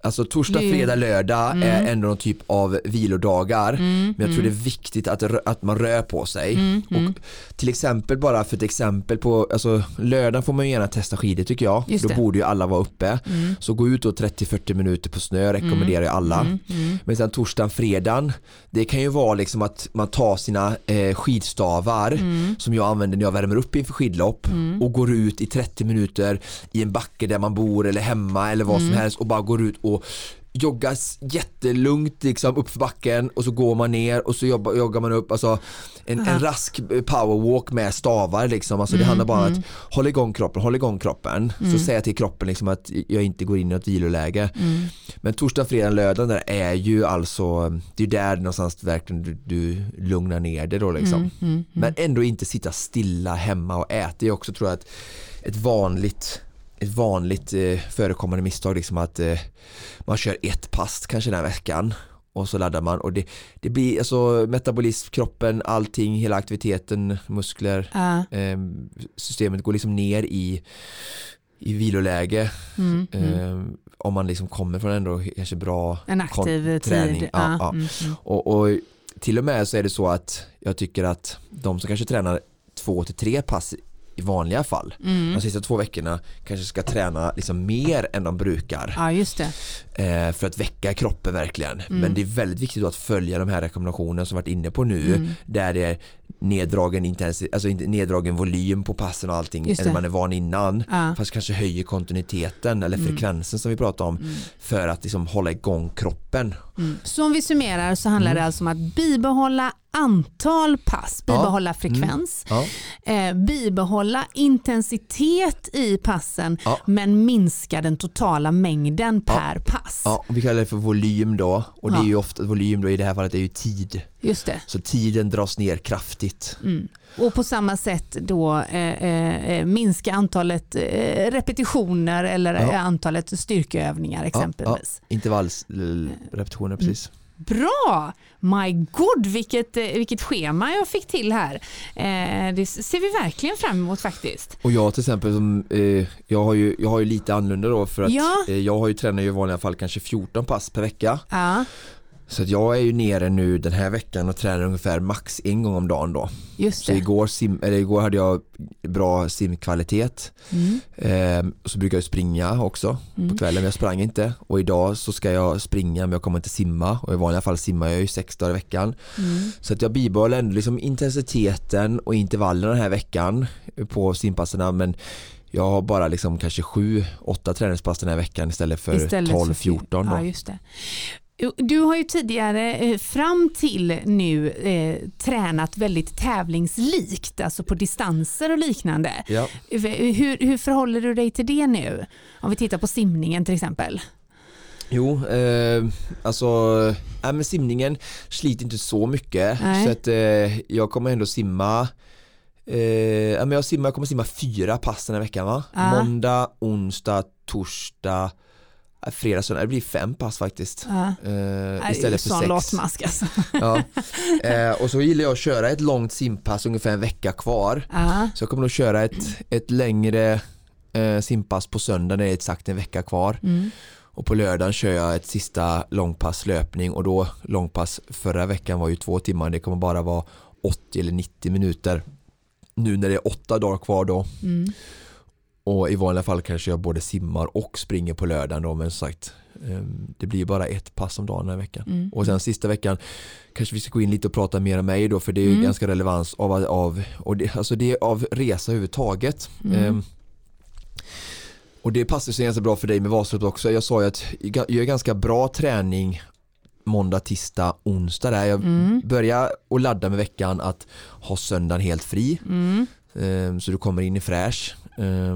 Alltså torsdag, fredag, lördag Mm. är ändå någon typ av vilodagar Mm, men jag tror det är viktigt att, att man rör på sig. Mm, mm. Och till exempel bara för ett exempel på, alltså lördagen får man ju gärna testa skidor tycker jag. Just Då det. borde ju alla vara uppe. Mm. Så gå ut då 30-40 minuter på snö rekommenderar jag alla. Mm, mm. Men sen torsdagen, fredagen, det kan ju vara liksom att man tar sina eh, skidstavar Mm. som jag använder när jag värmer upp inför skidlopp och går ut i 30 minuter i en backe där man bor eller hemma eller vad Mm. som helst och bara går ut och joggas jättelugnt liksom upp för backen och så går man ner och så jobbar, joggar man upp alltså en, en rask powerwalk med stavar liksom. Alltså det Mm, handlar bara om att hålla igång kroppen, hålla igång kroppen. Så säga till kroppen liksom att jag inte går in i något viloläge. Mm. men torsdag, fredag, lördag där är ju alltså det är där någonstans verkligen du, du lugnar ner det då liksom. Mm, mm, men ändå inte sitta stilla hemma och äta. Det är också tror jag ett, ett vanligt ett vanligt eh, förekommande misstag liksom att eh, man kör ett pass kanske den här veckan och så laddar man och det, det blir alltså metabolism, kroppen, allting, hela aktiviteten, muskler, Ja, eh, systemet går liksom ner i, i viloläge mm, mm. eh, om man liksom kommer från ändå kanske bra En aktiv tid. träning. Ja, Ja, ja. mm, mm. och, och till och med så är det så att jag tycker att de som kanske tränar två till tre pass i vanliga fall Mm. de sista två veckorna kanske ska träna liksom mer än de brukar Ja, just det. Eh, för att väcka kroppen verkligen. Mm. Men det är väldigt viktigt att följa de här rekommendationerna som varit inne på nu Mm. där det är neddragen, intensi- alltså neddragen volym på passen och allting än man är van innan. Ja. Fast kanske höjer kontinuiteten eller Mm. frekvensen som vi pratade om för att liksom hålla igång kroppen. Mm. Så om vi summerar så handlar Mm. det alltså om att bibehålla antal pass, Ja. bibehålla frekvens, Ja. eh, bibehålla intensitet i passen Ja. men minska den totala mängden Ja. per pass. Ja, och vi kallar det för volym då och det Ja. är ju ofta volym då i det här fallet är ju tid. Just det. Så tiden dras ner kraftigt. Mm. Och på samma sätt då eh, eh, minska antalet eh, repetitioner eller Ja. eh, antalet styrkeövningar exempelvis. Intervallsrepetitioner precis. Bra! My god vilket, eh, vilket schema jag fick till här. Eh, det ser vi verkligen fram emot faktiskt. Och jag till exempel, som, eh, jag, har ju, jag har ju lite annorlunda då för att Ja. eh, jag har ju tränat i vanliga fall kanske 14 pass per vecka. Ja, Så att jag är ju nere nu den här veckan och tränar ungefär max en gång om dagen då. just Så det. igår, sim, eller igår hade jag bra simkvalitet. Mm. Eh, och så brukar jag springa också Mm. på kvällen men jag sprang inte. Och idag så ska jag springa men jag kommer inte simma. Och i vanliga fall simmar jag ju sex dagar i veckan. Mm. Så att jag bibehåller ändå liksom intensiteten och intervallen den här veckan på simpasserna men jag har bara liksom kanske sju, åtta träningspass den här veckan istället för Istället för 12, 14 då. Ja, just det. Du har ju tidigare eh, fram till nu eh, tränat väldigt tävlingslikt, alltså på distanser och liknande. Ja. Hur, hur förhåller du dig till det nu? Om vi tittar på simningen till exempel. Jo, eh, alltså äh, men simningen sliter inte så mycket Nej. så att eh, jag kommer ändå simma eh, jag, simmar, jag kommer simma fyra pass den här veckan va? Ja. Måndag, onsdag, torsdag, fredag, söndag. Det blir fem pass faktiskt. Ja. Ju istället för sex. latmask alltså. <laughs> Ja. <laughs> Eh, och så gillar jag att köra ett långt simpass ungefär en vecka kvar. Ja. Så jag kommer nog köra ett, ett längre eh, simpass på söndag när det är exakt en vecka kvar. Mm. Och på lördagen kör jag ett sista långpass löpning och då långpass förra veckan var ju två timmar. Det kommer bara vara 80 eller 90 minuter. nu när det är åtta dagar kvar då Mm. Och i vanliga fall kanske jag både simmar och springer på lördagen då men som sagt ehm, det blir bara ett pass om dagen den här veckan. Mm. Och sen sista veckan kanske vi ska gå in lite och prata mer om mig då för det är ju Mm. ganska relevans av, av, och det, alltså det är av resa överhuvudtaget. Mm. Ehm, och det passar sig ganska bra för dig med Vasaloppet också. Jag sa ju att jag gör ganska bra träning måndag, tisdag, onsdag där. Jag Mm. börjar och ladda med veckan att ha söndagen helt fri. Mm. Ehm, Så du kommer in i fräsch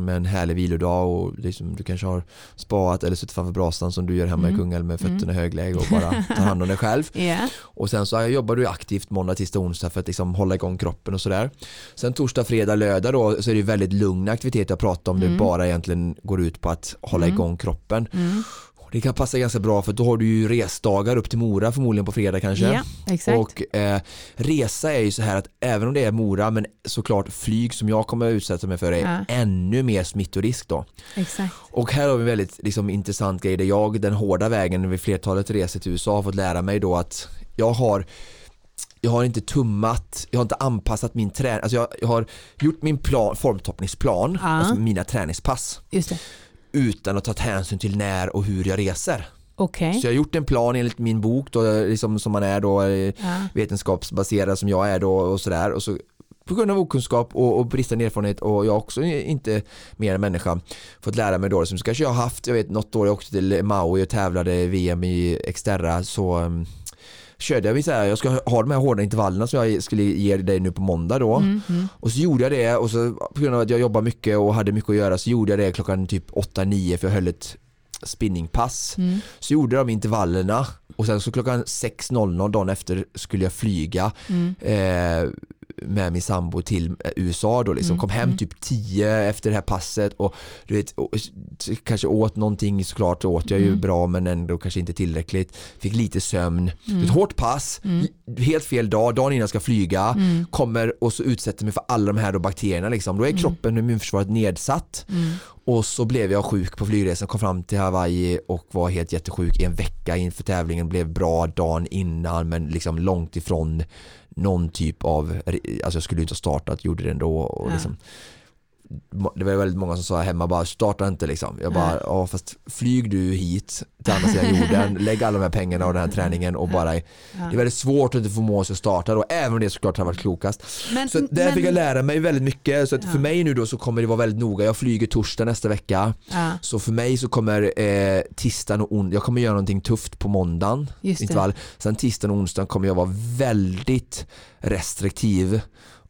med en härlig vilodag och liksom, du kanske har spaat eller suttit framför brasan som du gör hemma Mm. i Kungälv med fötterna i högläge och bara tar hand om dig själv. <laughs> Ja. Och sen så jobbar du aktivt måndag, tisdag, onsdag för att liksom hålla igång kroppen och sådär. Sen torsdag, fredag, lördag då så är det väldigt lugn aktivitet jag pratar om. Det Mm. bara egentligen går ut på att hålla Mm. igång kroppen. Mm. Det kan passa ganska bra för då har du ju resdagar upp till Mora förmodligen på fredag kanske. ja, exakt. Och eh, resa är ju så här att även om det är Mora men såklart flyg som jag kommer att utsätta mig för är Ja. ännu mer smittorisk då. exakt. Och här har vi en väldigt liksom, intressant grej där jag den hårda vägen vid flertalet resor till USA har fått lära mig då att jag har jag har inte tummat, jag har inte anpassat min träning, alltså jag, jag har gjort min plan, formtoppningsplan, Ja. alltså mina träningspass Just det. Utan att ta hänsyn till när och hur jag reser. Okej. Så jag har gjort en plan enligt min bok då, liksom, som man är då, eh, Ja. vetenskapsbaserad som jag är då och sådär och så på grund av okunskap och, och bristande erfarenhet och jag också inte mer än människa fått lära mig då som kanske jag har haft, jag vet något år jag åkte till Maui och tävlade VM i Xterra så um, körde jag, så här, jag ska ha de här hårda intervallerna som jag skulle ge dig nu på måndag då Mm, mm. och så gjorde jag det och så på grund av att jag jobbar mycket och hade mycket att göra så gjorde jag det klockan typ 8-9 för jag höll ett spinningpass Mm. så gjorde de intervallerna och sen så klockan 6.00 dagen efter skulle jag flyga Mm. eh, med min sambo till eh, USA då liksom. Mm, Kom hem mm. typ 10 efter det här passet och du vet, och, kanske åt någonting såklart åt jag ju Mm. bra men ändå kanske inte tillräckligt. Fick lite sömn. Mm. Ett hårt pass, Mm. helt fel dag, dagen innan jag ska flyga. Mm. Kommer och så utsätter mig för alla de här då bakterierna liksom. Då är Mm. kroppen och immunförsvaret nedsatt. Mm. Och så blev jag sjuk på flygresan, kom fram till Hawaii och var helt jättesjuk i en vecka inför tävlingen. Blev bra dagen innan men liksom långt ifrån någon typ av, alltså jag skulle inte ha startat, gjorde det ändå. Och Ja. liksom, det var väldigt många som sa hemma bara starta inte liksom. Jag bara, ja fast flyg du hit till andra sidan <laughs> jorden, lägg alla de här pengarna och den här träningen och bara, det är väldigt svårt att inte förmå sig att starta då, även om det såklart har varit klokast. Men, Så där men, fick jag lära mig väldigt mycket. Så att Ja. för mig nu då så kommer det vara väldigt noga. Jag flyger torsdag nästa vecka. Ja, Så för mig så kommer eh, tisdagen och onsdagen, jag kommer göra någonting tufft på måndagen. Intervall. Sen tisdagen och onsdagen kommer jag vara väldigt restriktiv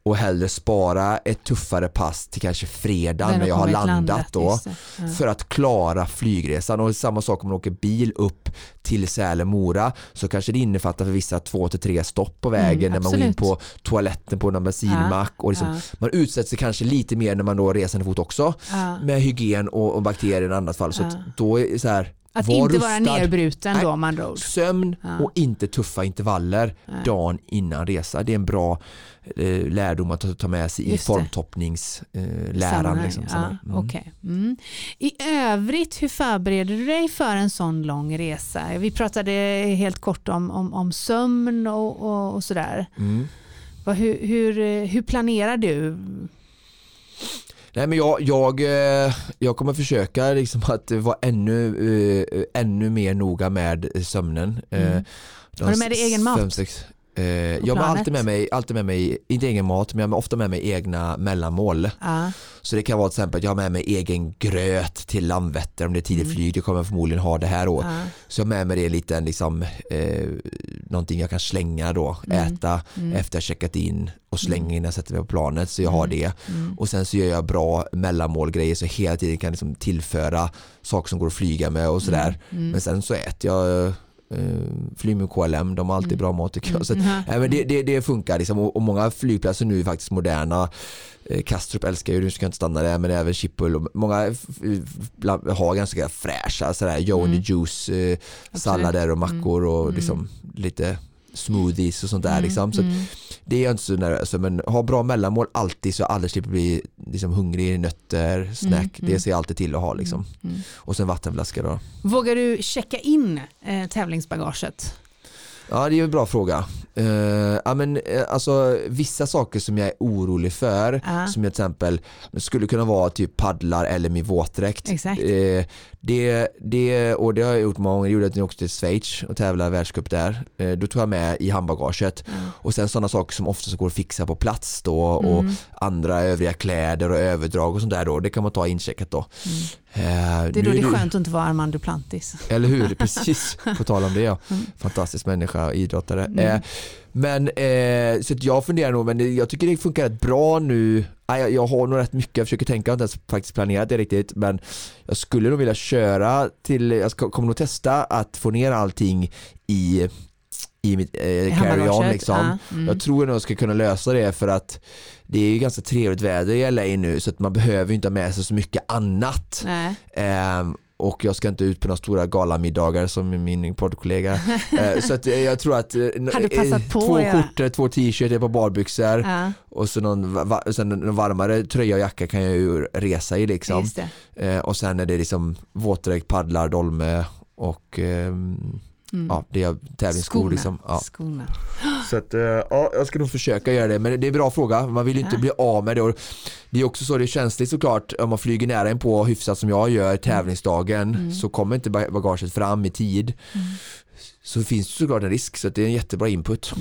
och hellre spara ett tuffare pass till kanske fredag när jag har landat då. Ja. för att klara flygresan och samma sak om man åker bil upp till Sälen-Mora så kanske det innefattar för vissa två till tre stopp på vägen Mm, när man går in på toaletten på en bensinmack och liksom, Ja. man utsätter sig kanske lite mer när man då reser fot också Ja. med hygien och, och bakterier i annat fall så Ja. då är så här Att var inte vara nerbruten Nej. då man andra ord. sömn Ja. och inte tuffa intervaller Nej. dagen innan resa det är en bra eh, lärdom att ta- med sig i Just formtoppningsläran eh, liksom, ja. Mm. okej. mm. I övrigt, hur förbereder du dig för en sån lång resa? Vi pratade helt kort om, om, om sömn och, och, och sådär. Mm. Hur, hur, eh, hur planerar du? Nej men jag, jag, eh, jag kommer försöka liksom att vara ännu, eh, ännu mer noga med sömnen. Eh, Mm. de Har du med dig egen mat? fem, sex, jag har alltid med, mig, alltid med mig, inte egen mat, men jag har ofta med mig egna mellanmål. Ja, Så det kan vara till exempel att jag har med mig egen gröt till Landvetter om det är tidigt Mm. flyg, det kommer jag förmodligen ha det här år. ja, Så jag har med mig det lite liksom, eh, någonting jag kan slänga då, Mm. äta mm, efter jag checkat in och slänga Mm. innan jag sätter mig på planet så jag har Mm. det. mm. Och sen så gör jag bra mellanmålgrejer så jag hela tiden kan liksom tillföra saker som går att flyga med och sådär. Men sen så äter jag eh, flyg med KLM, de har alltid Mm. bra mat tycker jag. Så att, mm. Nej, men det, det, det funkar liksom. och, och många flygplatser nu är faktiskt moderna. Eh, Kastrup älskar ju, nu ska jag inte stanna där, men även Schiphol. och Många har ganska fräscha sådär, Joe and Mm. the Juice eh, sallader och mackor och Mm. liksom lite smoothies och sånt där. Mm, Liksom. Så mm. det är jag inte så nervös för, men ha bra mellanmål alltid så jag aldrig slipper bli liksom, hungrig, nötter, snack. Mm, mm. Det ser jag alltid till att ha liksom. Mm. Och sen vattenflaska då. Vågar du checka in eh, tävlingsbagaget? Ja det är en bra fråga. Uh, ja, men, uh, alltså, vissa saker som jag är orolig för, Ja. som jag till exempel skulle kunna vara typ paddlar eller min våtdräkt. Eh, det, det, och det har jag gjort många gånger, jag gjorde att jag åkte till Schweiz och tävlade världscup där. Eh, då tog jag med i handbagaget. Och sen sådana saker som oftast går att fixa på plats då och Mm. andra övriga kläder och överdrag och sånt där då. Det kan man ta incheckat då. Eh, Mm. Det är då det är skönt att inte vara Armand Duplantis. eller hur, precis. <laughs> På tal om det ja. Mm. Fantastisk människa, idrottare. Eh, men eh, så jag funderar nog, men jag tycker det funkar rätt bra nu. Jag, har nog rätt mycket, jag försöker tänka, jag har inte ens faktiskt planerat det riktigt. Men jag skulle nog vilja köra till, jag ska, kommer nog testa att få ner allting i i mitt eh, carry-on liksom. ja, mm. Jag tror nog jag ska kunna lösa det för att det är ju ganska trevligt väder i LA nu så att man behöver ju inte ha med sig så mycket annat. Ehm, och jag ska inte ut på några stora galamiddagar som min poddkollega. <laughs> Eh, så att eh, jag tror att eh, på två göra. skjortor, två t-shirtar, ett par badbyxor Ja, och så någon, va- sen en varmare tröja och jacka kan jag ju resa i liksom. Eh, och sen är det liksom våtdräkt, paddlar, dolme och ehm, Mm. ja, det är tävlingsskor Skorna. liksom. Ja. Skorna. Så att, eh, ja, jag ska nog försöka göra det men det är en bra fråga, man vill ju inte Ja. bli av med det och det är också så det är känsligt såklart om man flyger nära in på hyfsat som jag gör tävlingsdagen Mm. så kommer inte ba- bagaget fram i tid så finns det såklart en risk så det är en jättebra input.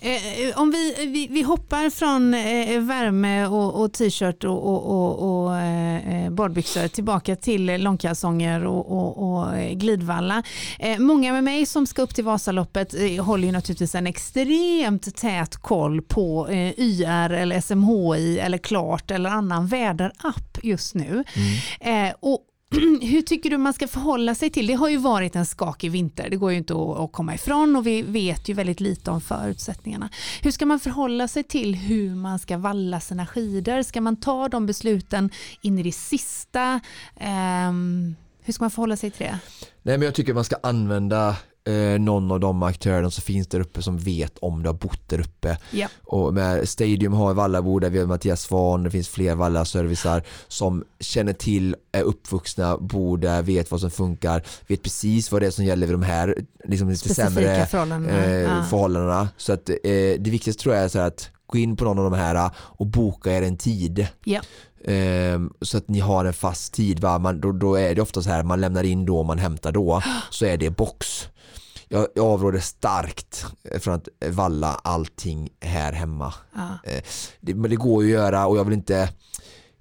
Eh, om vi, vi, vi hoppar från eh, värme och, och t-shirt och, och, och, och eh, badbyxor tillbaka till långkalsonger och, eh, glidvalla. Eh, många med mig som ska upp till Vasaloppet eh, håller ju naturligtvis en extremt tät koll på eh, YR eller SMHI eller Klart eller annan väderapp just nu. Eh, och <clears throat> hur tycker du man ska förhålla sig till? Det har ju varit en skakig vinter, det går ju inte att, komma ifrån och vi vet ju väldigt lite om förutsättningarna. Hur ska man förhålla sig till hur man ska valla sina skidor? Ska man ta de besluten in i det sista? Um, hur ska man förhålla sig till det? Nej men jag tycker man ska använda eh, någon av de aktörerna som finns där uppe som vet om du har bott där uppe. Ja. Och med Stadium har Vallabo där vi har Mattias Svahn, det finns fler Valla-servicer som känner till, är uppvuxna, bor där, vet vad som funkar, vet precis vad det är som gäller vid de här liksom lite Specifika sämre förhållandena. eh, Ja. förhållandena. Så att eh, det viktigaste tror jag är så att gå in på någon av de här och boka er en tid. Ehm, så att ni har en fast tid. Va? Man, då, då är det ofta så här, man lämnar in då, man hämtar då. Så är det box. Jag, jag avråder starkt från att valla allting här hemma. Ja. Eh, det, men det går ju att göra och jag vill inte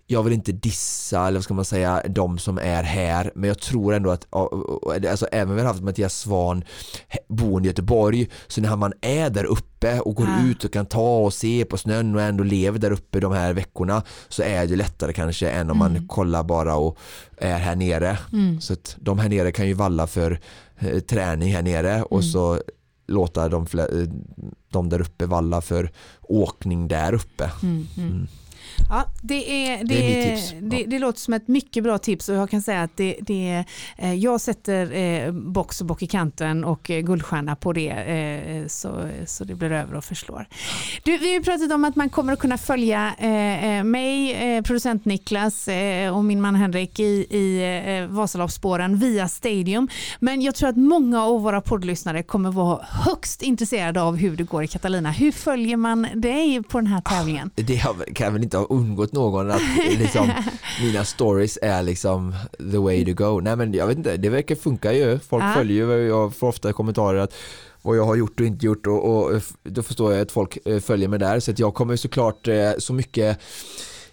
jag vill inte dissa eller vad ska man säga de som är här men jag tror ändå att alltså, även vi har haft Mattias Svan boende i Göteborg så när man är där uppe och går Ja. ut och kan ta och se på snön och ändå lever där uppe de här veckorna så är det lättare kanske än om man kollar bara och är här nere Mm. så att de här nere kan ju valla för eh, träning här nere och Mm. så låta de, eh, de där uppe valla för åkning där uppe. Ja, det, är, det, Det är tips. Det, det låter som ett mycket bra tips och jag kan säga att det, det, eh, jag sätter eh, box och bock i kanten och eh, guldstjärna på det så, så det blir över och förslår. Du, vi har pratat om att man kommer att kunna följa mig, producent Niklas och min man Henrik i, i Vasaloppsspåren via Stadium. Men jag tror att många av våra poddlyssnare kommer vara högst intresserade av hur det går i Catalina. Hur följer man dig på den här tävlingen? Det har- kan väl inte ha undgått någon att eh, liksom, <laughs> mina stories är liksom the way to go. Nej men jag vet inte, det verkar funka ju. Folk Ja. följer ju, jag får ofta kommentarer att vad jag har gjort och inte gjort och, och då förstår jag att folk eh, följer mig där så att jag kommer såklart eh, så mycket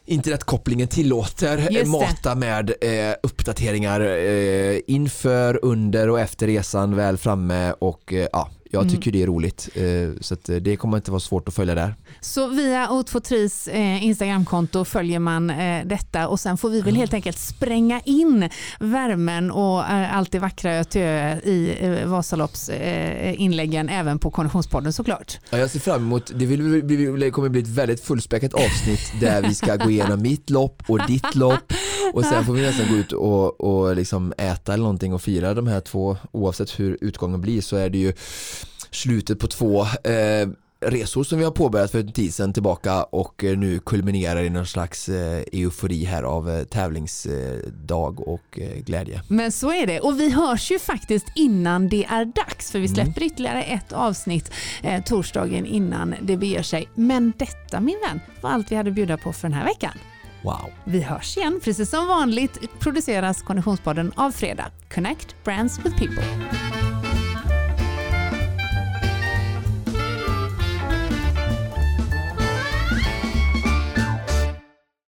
internetkopplingen tillåter mata med eh, uppdateringar eh, inför, under och efter resan väl framme och eh, ja, jag Mm. tycker det är roligt eh, så eh, det kommer inte vara svårt att följa där. Så via O23s eh, Instagramkonto följer man detta och sen får vi väl helt enkelt spränga in värmen och allt det vackra ö till ö i eh, Vasalopps eh, inläggen även på Konditionspodden såklart. Ja, jag ser fram emot, det vill, bli- bli- kommer bli ett väldigt fullspäckat avsnitt där vi ska gå igenom mitt lopp och ditt lopp och sen får vi nästan gå ut och, och liksom äta eller någonting och fira de här två oavsett hur utgången blir så är det ju slutet på två eh, resor som vi har påbörjat för en tid sedan tillbaka och eh, nu kulminerar i någon slags eh, eufori här av eh, tävlingsdag och glädje. Men så är det och vi hörs ju faktiskt innan det är dags för vi mm. släpper mm. ytterligare ett avsnitt eh, torsdagen innan det beger sig. Men detta min vän var allt vi hade att bjuda på för den här veckan. Wow. Vi hörs igen. Precis som vanligt produceras Konditionspodden av Fredag. Connect Brands with People.